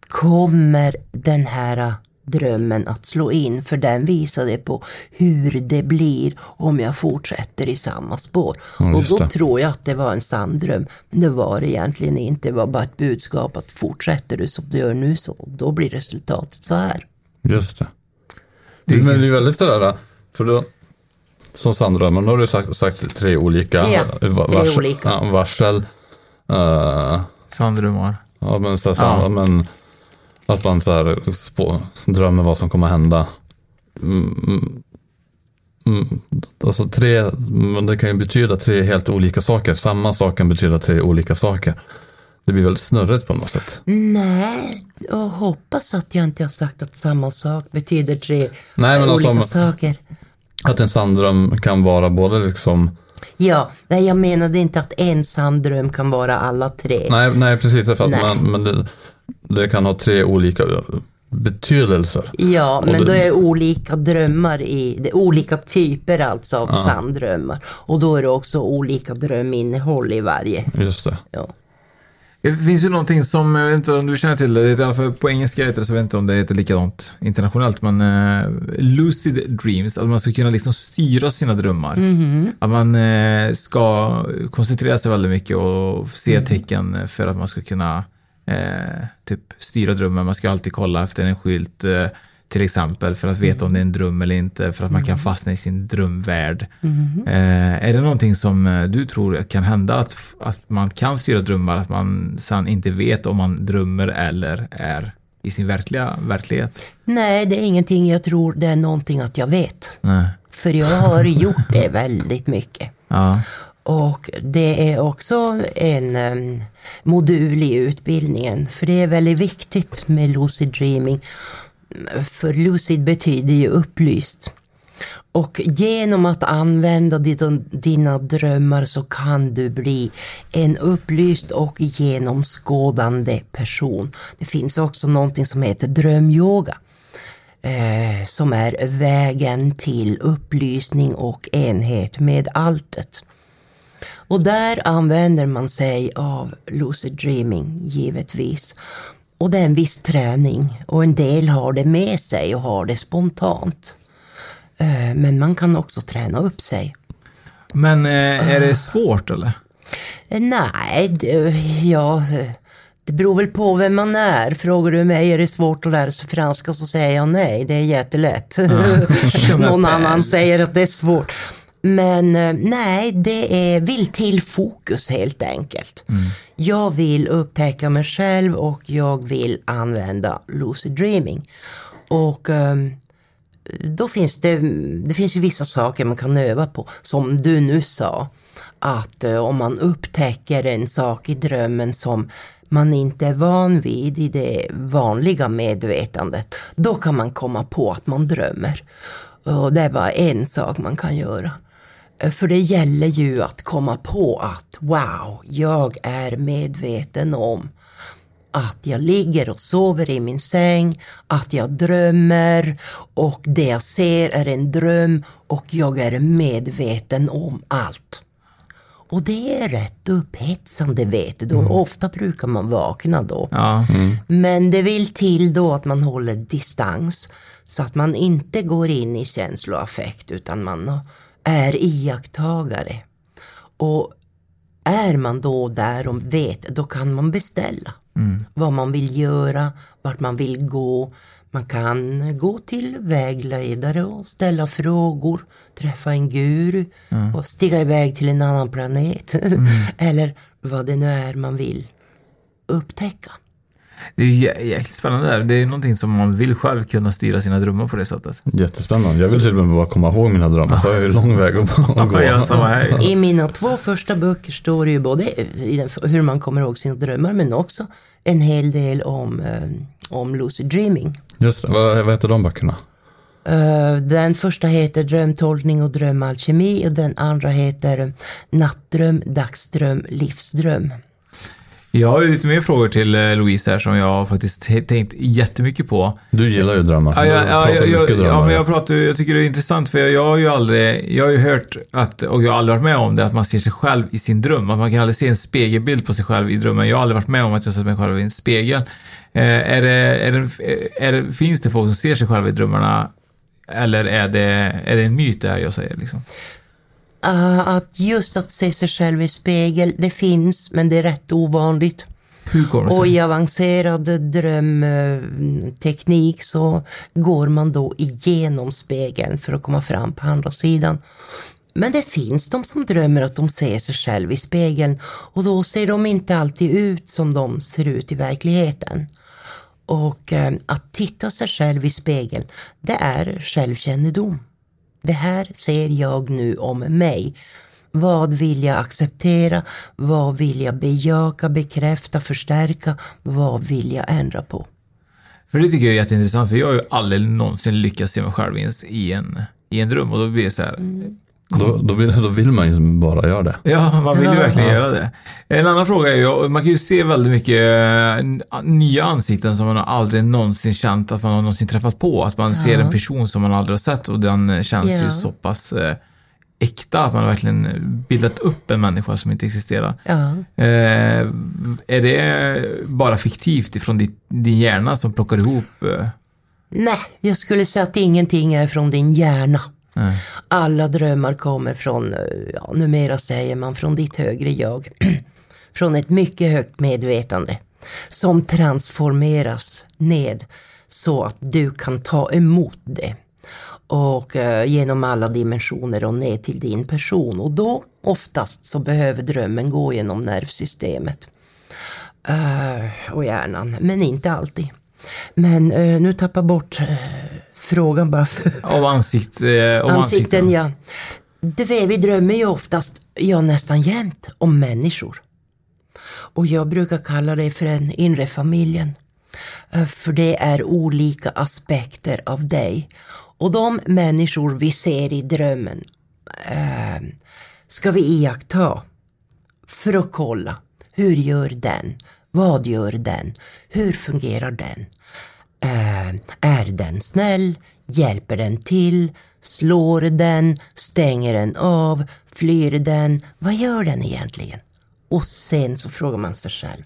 kommer den här drömmen att slå in, för den visade på hur det blir om jag fortsätter i samma spår. Ja, och då det. tror jag att det var en sann dröm, men det var det egentligen inte. Det var bara ett budskap att fortsätter du som du gör nu så, då blir resultatet så här. Just det. Men det är väldigt sådär, för då, som sanddrömmar, nu har du sagt, sagt tre olika. Ja, eh, tre varsel, olika. Ja, varsel. Uh, Sanddrömmar. ja, men, så, så, Ja. men att man så här, spå, drömmer vad som kommer hända. Mm, mm, mm, alltså tre, men det kan ju betyda tre helt olika saker. Samma sak kan betyda tre olika saker. Det blir väldigt snurrigt på något sätt. Nej, och hoppas att jag inte har sagt att samma sak betyder tre Nej, men olika alltså- saker. Att en sanddröm kan vara både liksom Ja, nej jag menade inte att en sann dröm kan vara alla tre. Nej, nej precis. För att Nej. man, men det, det kan ha tre olika betydelser. Ja, men det- då är olika drömmar i, det är olika typer alltså av Ja. sanndrömmar. Och då är det också olika dröminnehåll i varje. Just det. Ja. Det finns ju någonting som, jag vet inte om du känner till det, i alla fall på engelska heter det, så jag vet inte om det heter likadant internationellt, men eh, lucid dreams, att man ska kunna liksom styra sina drömmar. Mhm. Att man eh, ska koncentrera sig väldigt mycket och se tecken för att man ska kunna eh, typ styra drömmen. Man ska alltid kolla efter en skylt eh, till exempel för att veta om det är en dröm eller inte, för att man kan fastna i sin drömvärld. Mhm. Eh, är det någonting som eh, du tror kan hända, att, att man kan styra drömmar, att man sen inte vet om man drömmer eller är i sin verkliga verklighet? Nej, det är ingenting jag tror, det är någonting att jag vet. Nej. För jag har gjort det väldigt mycket. [laughs] Ja. Och det är också en um, modul i utbildningen, för det är väldigt viktigt med lucid dreaming. För lucid betyder ju upplyst. Och genom att använda dina, dina drömmar så kan du bli en upplyst och genomskådande person. Det finns också någonting som heter drömyoga. Eh, som är vägen till upplysning och enhet med alltet. Och där använder man sig av lucid dreaming, givetvis. Och det är en viss träning och en del har det med sig och har det spontant. Eh, Men man kan också träna upp sig. Men eh, är det svårt eller? Eh, Nej, det, ja, det beror väl på vem man är. Frågar du mig är det svårt att lära sig franska så säger jag nej, det är jättelätt. [laughs] Någon annan säger att det är svårt. Men eh, nej, det är, vill till fokus helt enkelt. Jag vill upptäcka mig själv och jag vill använda lucid dreaming. Och um, då finns det, det finns ju vissa saker man kan öva på. Som du nu sa, att uh, om man upptäcker en sak i drömmen som man inte är van vid i det vanliga medvetandet, då kan man komma på att man drömmer. Och det är bara en sak man kan göra. Eh, För det gäller ju att komma på att wow, jag är medveten om att jag ligger och sover i min säng, att jag drömmer och det jag ser är en dröm och jag är medveten om allt. Och det är rätt upphetsande vet du. Då, Ofta brukar man vakna då. Ja. Men det vill till då att man håller distans så att man inte går in i känsloaffekt utan man är iakttagare. Och är man då där och vet, då kan man beställa vad man vill göra, vart man vill gå. Man kan gå till vägledare och ställa frågor, träffa en guru och stiga iväg till en annan planet. [laughs] Eller vad det nu är man vill upptäcka. Det är jä- jäkligt spännande där. Det är någonting som man vill själv kunna styra sina drömmar på det sättet. Jättespännande. Jag vill till och med bara komma ihåg mina drömmar, så har jag ju lång väg att att gå. Ja. I mina två första böcker står det ju både hur man kommer ihåg sina drömmar men också en hel del om, eh, om lucid dreaming. Just det. Vad, vad heter de böckerna? Eh, den första heter Drömtolkning och drömalkemi och den andra heter Nattdröm, dagsdröm, livsdröm. Jag har ju lite mer frågor till eh, Louise här som jag faktiskt tänkt jättemycket på. Du gillar ju drömmar. Ja, ja, ja, pratar ja, ja, mycket drömmar. ja, men jag pratar jag tycker det är intressant för jag, jag har ju aldrig, jag har ju hört att, och jag har aldrig varit med om det, att man ser sig själv i sin dröm. Att man kan aldrig se en spegelbild på sig själv i drömmen. Jag har aldrig varit med om att jag sett mig själv i en spegel. Eh, är det, är det, är det, finns det folk som ser sig själva i drömmarna? Eller är det, är det en myt det här jag säger liksom? Uh, att just att se sig själv i spegel, det finns men det är rätt ovanligt. Och i avancerad drömteknik så går man då igenom spegeln för att komma fram på andra sidan. Men det finns de som drömmer att de ser sig själv i spegeln och då ser de inte alltid ut som de ser ut i verkligheten. Och eh, att titta sig själv i spegeln, det är självkännedom. Det här ser jag nu om mig. Vad vill jag acceptera? Vad vill jag bejaka, bekräfta, förstärka? Vad vill jag ändra på? För det tycker jag är jätteintressant, för jag har ju aldrig någonsin lyckats se mig själv i en, i en, dröm och då blir det så här. Då, då, vill, då vill man ju bara göra det. Ja, man vill ju Ja. verkligen Ja. göra det. En annan fråga är ju, man kan ju se väldigt mycket eh, nya ansikten som man aldrig någonsin känt att man har någonsin träffat på. Att man ser Ja. en person som man aldrig har sett och den eh, känns ju Ja. så pass eh, äkta att man har verkligen bildat upp en människa som inte existerar. Ja. Eh, är det bara fiktivt ifrån din, din hjärna som plockar ihop? Eh, Nej, jag skulle säga att ingenting är från din hjärna nej. Alla drömmar kommer från, eh, ja, numera säger man från ditt högre jag. [clears throat] från ett mycket högt medvetande. Som transformeras ned så att du kan ta emot det. Och eh, genom alla dimensioner och ner till din person. Och då oftast så behöver drömmen gå genom nervsystemet. Eh, och hjärnan, men inte alltid. Men eh, nu tappar bort eh, frågan bara Om ansikt, eh, om ansikten. Ja. Det vi vi drömmer ju oftast, ja nästan jämt, om människor. Och jag brukar kalla det för den inre familjen. Eh, För det är olika aspekter av dig. Och de människor vi ser i drömmen eh, ska vi iaktta för att kolla. Hur gör den? Vad gör den? Hur fungerar den? Är den snäll? Hjälper den till? Slår den? Stänger den av? Flyr den? Vad gör den egentligen? Och sen så frågar man sig själv.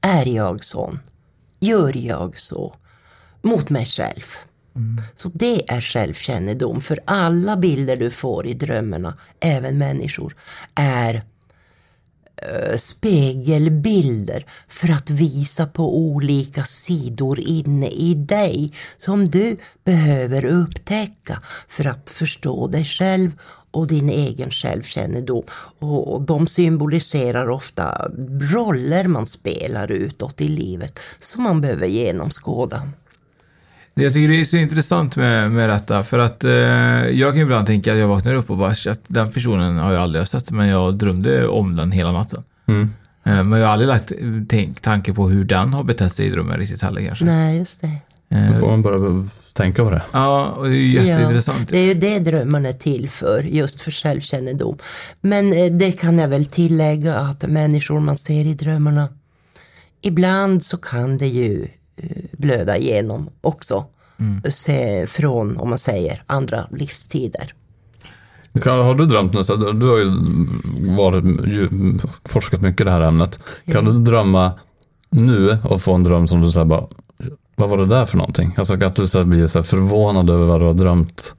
Är jag sån? Gör jag så? Mot mig själv. Så det är självkännedom. För alla bilder du får i drömmarna, även människor, är Eh, spegelbilder för att visa på olika sidor inne i dig som du behöver upptäcka för att förstå dig själv och din egen självkännedom. Och, de symboliserar ofta roller man spelar utåt i livet som man behöver genomskåda. Det Jag tycker det är så intressant med, med detta, för att eh, jag kan ibland tänka att jag vaknar upp och bara, att den personen har jag aldrig sett, men jag drömde om den hela natten. Mm. Eh, men jag har aldrig lagt tänk, tanke på hur den har betett sig i drömmen riktigt heller kanske. Nej, just det. Då får man bara tänka på det. Ja, och det är ju jätteintressant. Ja, det är ju det drömmarna är till för, just för självkännedom. Men eh, det kan jag väl tillägga att människor man ser i drömmarna, ibland så kan det ju eh, blöda igenom också. Se, från, om man säger, andra livstider. Kan, har du drömt så- Du har ju varit, ju, forskat mycket i det här ämnet. Kan Ja. du drömma nu och få en dröm som du säger bara, vad var det där för någonting? Alltså att du så här blir så förvånad över vad du har drömt.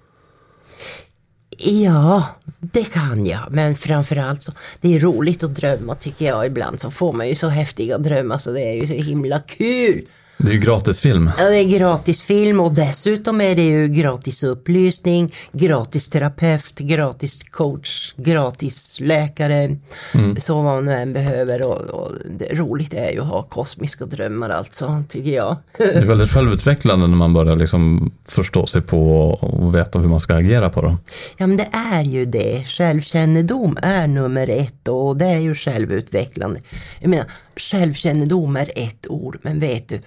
Ja, det kan jag. Men framförallt så, det är roligt att drömma tycker jag. Ibland så får man ju så häftiga drömmar så det är ju så himla kul. Det är ju gratis film. Ja, det är gratis film och dessutom är det ju gratis upplysning, gratis terapeut, gratis coach, gratis läkare. Mm. Så vad man än behöver och, och det roligt är ju att ha kosmiska drömmar alltså, tycker jag. Det är väldigt självutvecklande när man börjar liksom förstå sig på och veta hur man ska agera på dem. Ja men det är ju det. Självkännedom är nummer ett och det är ju självutvecklande. Jag menar, självkännedom är ett ord, men vet du,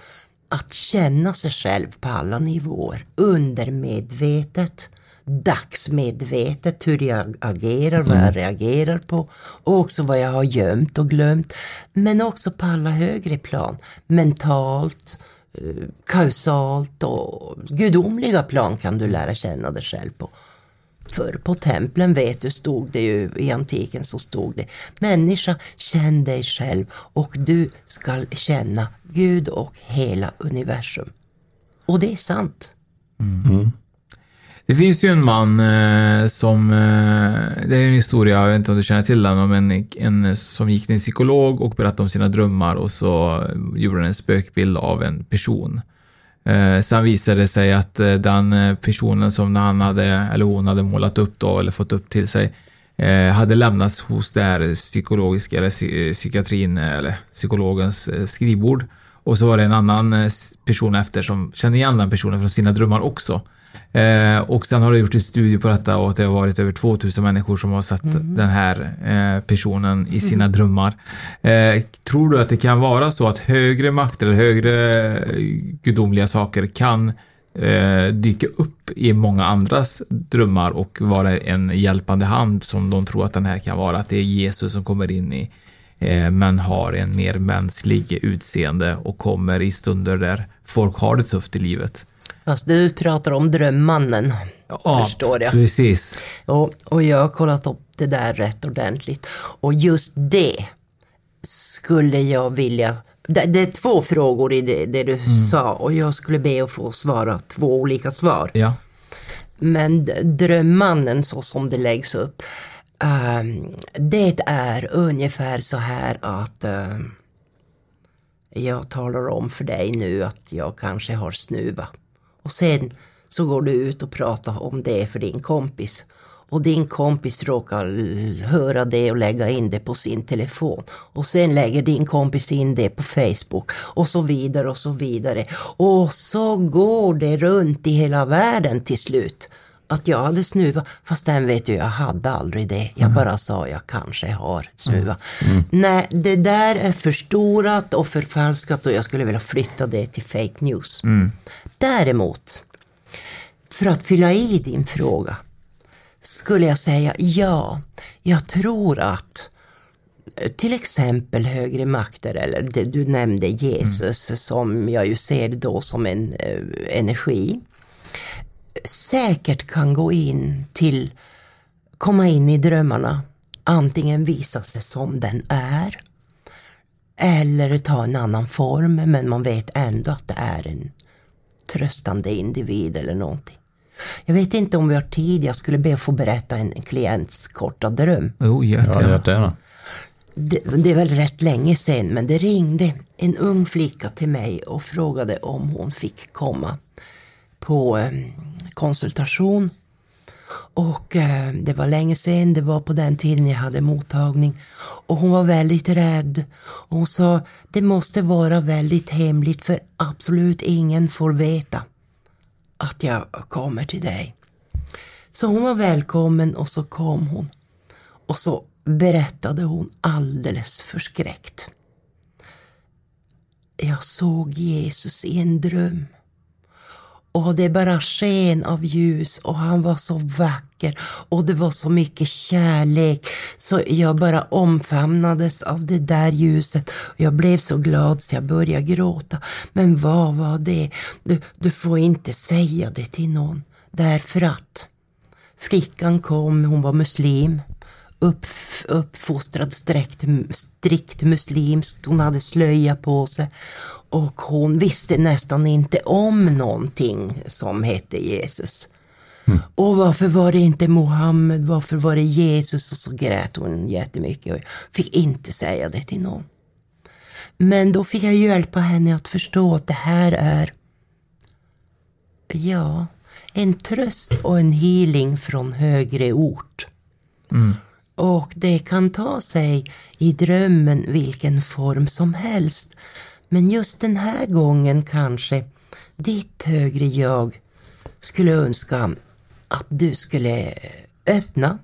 att känna sig själv på alla nivåer, undermedvetet, dagsmedvetet, hur jag agerar, vad jag reagerar på och också vad jag har gömt och glömt. Men också på alla högre plan, mentalt, eh, kausalt och gudomliga plan kan du lära känna dig själv på. För på templen vet du, stod det ju i antiken så stod det Människa, känn dig själv och du skall känna Gud och hela universum. Och det är sant. Mm. Det finns ju en man eh, som, eh, det är en historia, jag vet inte om du känner till den, men en, en som gick till en psykolog och berättade om sina drömmar och så eh, gjorde han en spökbild av en person. Eh, sen visade det sig att eh, den eh, personen som han hade, eller hon hade målat upp då, eller fått upp till sig, eh, hade lämnats hos det här psykologiska, eller psy- eh, psykiatrin, eh, eller psykologens eh, skrivbord. Och så var det en annan eh, person efter som kände igen den personen från sina drömmar också. Eh, och sen har det gjort en studie på detta och det har varit över 2000 människor som har sett den här eh, personen i sina drömmar. Eh, tror du att det kan vara så att högre makt eller högre gudomliga saker kan eh, dyka upp i många andras drömmar och vara en hjälpande hand som de tror att den här kan vara. Att det är Jesus som kommer in i, eh, men har en mer mänsklig utseende och kommer i stunder där folk har det tufft i livet. Fast du pratar om drömmannen, Ja, förstår jag. precis. Och, och jag har kollat upp det där rätt ordentligt. Och just det skulle jag vilja... Det, det är två frågor i det, det du sa och jag skulle be att få svara två olika svar. Ja. Men drömmannen så som det läggs upp, ehm, det är ungefär så här att ehm, jag talar om för dig nu att jag kanske har snuva. Och sen så går du ut och pratar om det för din kompis. Och din kompis råkar höra det och lägga in det på sin telefon. Och sen lägger din kompis in det på Facebook. Och så vidare och så vidare. Och så går det runt i hela världen till slut. Att jag hade snuva, fast den vet du, jag hade aldrig det. Jag bara sa jag kanske har snuva. Nej, det där är förstorat och förfalskat och jag skulle vilja flytta det till fake news. Däremot, för att fylla i din fråga, skulle jag säga ja, jag tror att eh, till exempel högre makter, eller det du nämnde Jesus, som jag ju ser då som en eh, energi, säkert kan gå in till, komma in i drömmarna, antingen visa sig som den är, eller ta en annan form, men man vet ändå att det är en tröstande individ eller någonting. Jag vet inte om vi har tid, jag skulle be att få berätta en klients korta dröm. Jo, Ja, jättegärna. jättegärna. Det, det är väl rätt länge sedan, men det ringde en ung flicka till mig och frågade om hon fick komma på eh, konsultation. Och eh, det var länge sedan, det var på den tiden jag hade mottagning. Och hon var väldigt rädd. Och hon sa, det måste vara väldigt hemligt för absolut ingen får veta att jag kommer till dig. Så hon var välkommen och så kom hon. Och så berättade hon alldeles förskräckt. Jag såg Jesus i en dröm. Och det bara sken av ljus och han var så vacker och det var så mycket kärlek så jag bara omfamnades av det där ljuset. Jag blev så glad så jag började gråta. Men vad var det? Du, du får inte säga det till någon. Därför att flickan kom, hon var muslim upp, uppfostrad strikt, strikt muslimskt. Hon hade slöja på sig och hon visste nästan inte om någonting som hette Jesus. Och varför var det inte Mohammed, varför var det Jesus? Och så grät hon jättemycket och fick inte säga det till någon. Men då fick jag hjälpa henne att förstå att det här är, ja, en tröst och en healing från högre ort. Och det kan ta sig i drömmen vilken form som helst. Men just den här gången kanske ditt högre jag skulle önska att du skulle öppna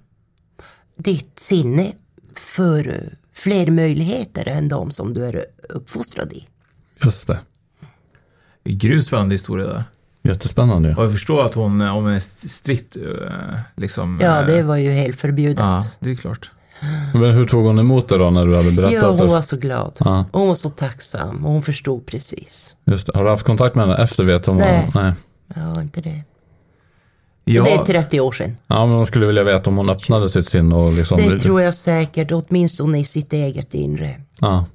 ditt sinne för fler möjligheter än de som du är uppfostrad i. Just det. Grymt spännande historia där. Jättespännande. Och jag förstår att hon, om hon är strikt, eh, liksom... Ja, eh, det var ju helt förbjudet. Ja, det är klart. Men hur tog hon emot det då när du hade berättat? Ja, hon var så glad. Ja. Och hon var så tacksam och hon förstod precis. Just det. Har du haft kontakt med henne efter vet hon Nej. vad? Nej. Ja, inte det. Ja, Det är 30 år sedan. Ja, men man skulle vilja veta om hon öppnade sitt sinne och liksom... Det tror jag säkert, åtminstone i sitt eget inre. Ja.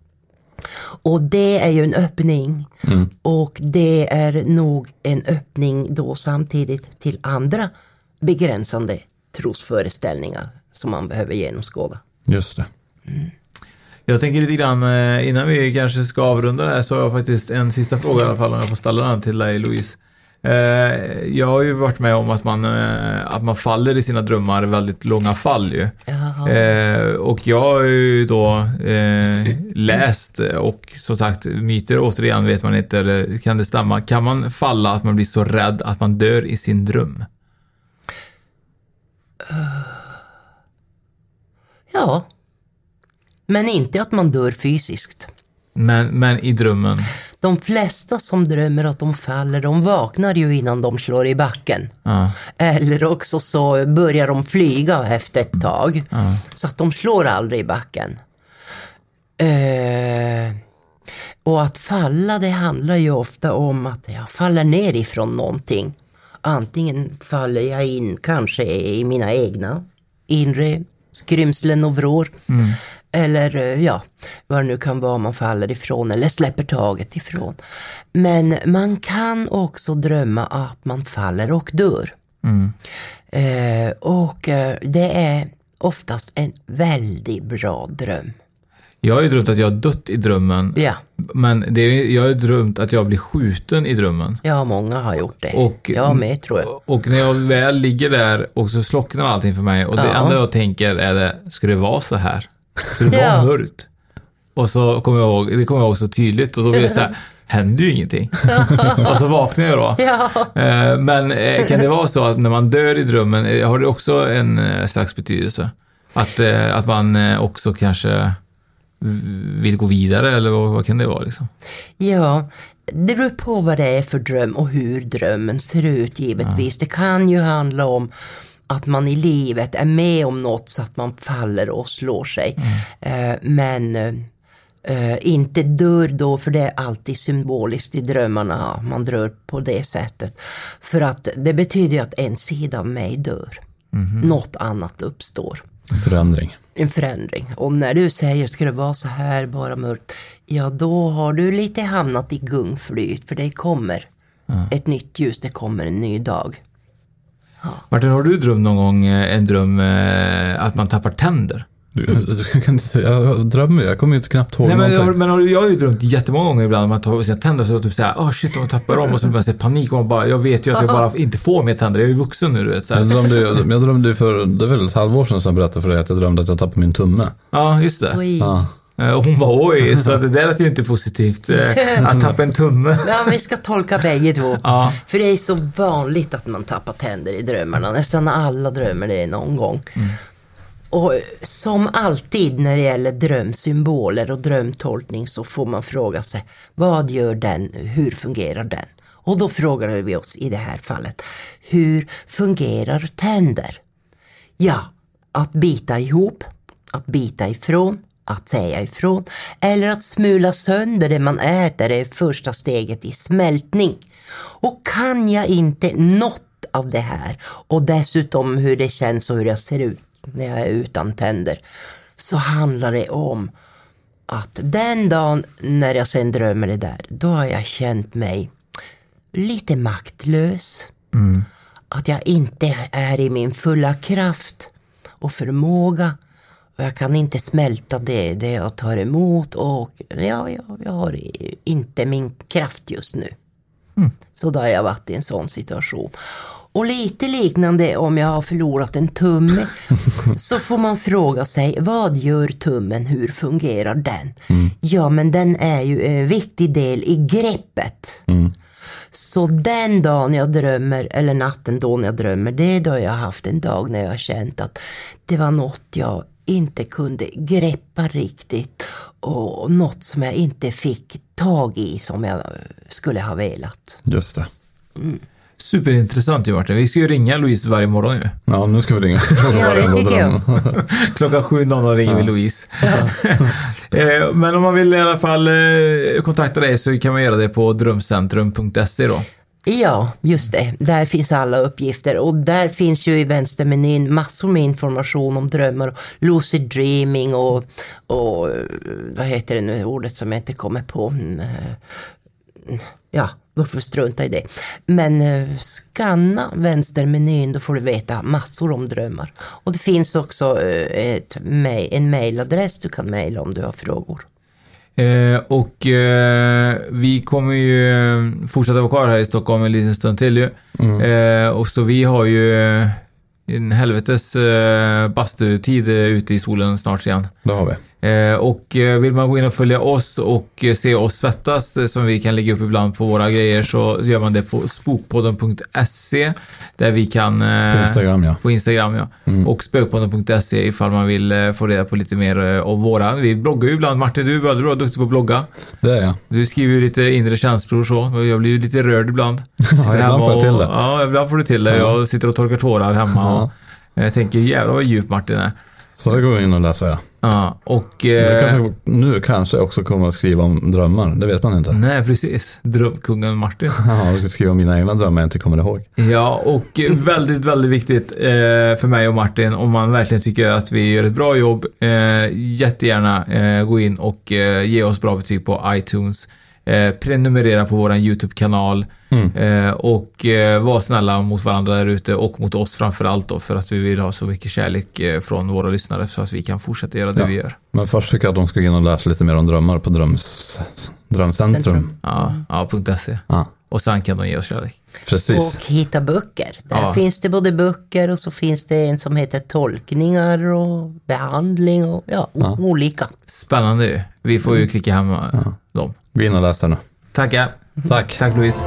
Och det är ju en öppning. Och det är nog en öppning då samtidigt till andra begränsande trosföreställningar som man behöver genomskåda. Just det. Jag tänker lite grann, eh, innan vi kanske ska avrunda det här, så har jag faktiskt en sista fråga i alla fall, om jag får ställa den till dig Louise. Eh, Jag har ju varit med om att man, eh, att man faller i sina drömmar, väldigt långa fall ju. Jaha. Och jag har ju då läst och som sagt, myter återigen vet man inte, eller kan det stämma? Kan man falla att man blir så rädd att man dör i sin dröm? Ja. Men inte att man dör fysiskt. Men, men i drömmen? de flesta som drömmer att de faller, de vaknar ju innan de slår i backen. Ja. Eller också så börjar de flyga efter ett tag. Ja. Så att de slår aldrig i backen. Eh, och att falla, det handlar ju ofta om att jag faller ner ifrån någonting. Antingen faller jag in kanske i mina egna inre skrymslen och vrår. Mm. Eller eh, ja, vad det nu kan vara man faller ifrån eller släpper taget ifrån. Men man kan också drömma att man faller och dör. Mm. Eh, och eh, det är oftast en väldigt bra dröm. Jag har ju drömt att jag har dött i drömmen. Ja. Men det är, jag har ju drömt att jag blir skjuten i drömmen. Ja, många har gjort det. Och, jag med tror jag. Och när jag väl ligger där och så slocknar allting för mig och det Ja. enda jag tänker är det, ska det vara så här? Ska det [laughs] vara Ja. mörkt? Och så kommer jag ihåg, det kommer jag ihåg så tydligt och då blir det så här, [laughs] händer ju ingenting. [laughs] och så vaknar jag då. Ja. Eh, Men eh, kan det vara så att när man dör i drömmen, eh, har det också en slags betydelse? Att, att man också kanske vill gå vidare eller vad, vad kan det vara liksom? Ja, det beror på vad det är för dröm och hur drömmen ser ut givetvis. Det kan ju handla om att man i livet är med om något så att man faller och slår sig. Eh, men eh, inte dör då, för det är alltid symboliskt i drömmarna. Man dör på det sättet. För att det betyder ju att en sida av mig dör. Något annat uppstår. Förändring. En förändring. Och när du säger ska det vara så här, bara mörkt, ja då har du lite hamnat i gungflyt, för det kommer ett nytt ljus, det kommer en ny dag. Martin, har du drömt någon gång eh, en dröm eh, att man tappar tänder? Du, kan inte säga, jag drömmer jag kommer ju inte knappt ihåg Nej, men, jag, någonting. men har du- jag har ju drömt jättemånga gånger ibland om att ta sina tänder och så typ såhär, oh shit, de tappar dem och så blir man så här panik och man bara, jag vet ju att jag bara inte får mer tänder, jag är ju vuxen nu du vet. Så här. Jag drömde, ju- jag drömde ju för, det är väl ett halvår sedan som jag berättade för dig att jag drömde att jag tappade min tumme. Ja, just det. Oj. Ja. Eh, Och hon bara oj, så det där lät ju inte positivt. eh, [laughs] Att tappa en tumme. Ja, vi ska tolka bägge två. Ja. För det är så vanligt att man tappar tänder i drömmarna. Nästan alla drömmer det någon gång. Och som alltid när det gäller drömsymboler och drömtolkning så får man fråga sig, vad gör den? Hur fungerar den? Och då frågar vi oss i det här fallet, hur fungerar tänder? Ja, att bita ihop, att bita ifrån, att säga ifrån eller att smula sönder det man äter är första steget i smältning. Och kan jag inte något av det här och dessutom hur det känns och hur jag ser ut när jag är utan tänder så handlar det om att den dagen när jag sen drömmer det där, då har jag känt mig lite maktlös. Att jag inte är i min fulla kraft och förmåga. Och jag kan inte smälta det, det jag tar emot och ja, jag, jag har inte min kraft just nu. Så då har jag varit i en sån situation. Och lite liknande om jag har förlorat en tumme [laughs] så får man fråga sig vad gör tummen, hur fungerar den? Ja men den är ju en viktig del i greppet. Så den dagen jag drömmer, eller natten då när jag drömmer, det är då jag har haft en dag när jag har känt att det var något jag inte kunde greppa riktigt och något som jag inte fick tag i som jag skulle ha velat. Just det. Superintressant ju Martin. Vi ska ju ringa Louise varje morgon ju. Ja, nu ska vi ringa. Ja, det tycker jag. Klockan 7.00 ringer vi Louise. [laughs] Eh, Men om man vill i alla fall eh, kontakta dig så kan man göra det på drömcentrum.se då. Ja, just det. Där finns alla uppgifter och där finns ju i vänstermenyn massor med information om drömmar, och lucid dreaming och, och eh, vad heter det nu, ordet som jag inte kommer på. Mm, varför strunta i det. Men eh, scanna vänstermenyn, då får du veta massor om drömmar. Och det finns också eh, ett, en mailadress du kan mejla om du har frågor. Eh, och eh, vi kommer ju eh, fortsätta vara kvar här i Stockholm en liten stund till ju. Eh, och så vi har ju eh, en helvetes eh, bastutid eh, ute i solen snart igen. Det har vi. Eh, och eh, vill man gå in och följa oss och eh, se oss svettas som vi kan lägga upp ibland på våra grejer så gör man det på spokpodden.se där vi kan... På Instagram, ja. På Instagram, ja. Mm. Och spökpodden.se ifall man vill få reda på lite mer om våra. Vi bloggar ju ibland. Martin, du är väldigt bra duktig på att blogga. Det är jag. Du skriver ju lite inre känslor och så. Jag blir ju lite rörd ibland. [laughs] Sitter ibland får jag till det. Och, ja, ibland får du till det. Ja. Jag sitter och torkar tårar hemma Ja. och jag tänker jävlar vad djup Martin är. Så det går vi in och läsa, ja. Och... Jag Eh, kanske, nu kanske jag också kommer att skriva om drömmar, det vet man inte. nej, precis. Drömkungen Martin. [laughs] Ja, jag ska skriva om mina egna drömmar jag inte kommer ihåg. Ja, och väldigt, väldigt viktigt eh, för mig och Martin om man verkligen tycker att vi gör ett bra jobb. Eh, jättegärna eh, gå in och eh, ge oss bra betyg på iTunes. Eh, prenumerera på våran YouTube-kanal Mm. eh, och eh, var snälla mot varandra där ute och mot oss framför allt då för att vi vill ha så mycket kärlek eh, från våra lyssnare så att vi kan fortsätta göra det Ja. vi gör. Men först tycker jag att de ska gå in och läsa lite mer om drömmar på dröms, Drömcentrum. Centrum. Ja, ja .se. Ja, Och sen kan de ge oss kärlek. precis. Och hitta böcker. Där Ja. finns det både böcker och så finns det en som heter tolkningar och behandling och ja, o- olika. Spännande ju. Vi får ju klicka hem eh, dem. Gå in och läs den. Tackar. Tack. Tack Louise.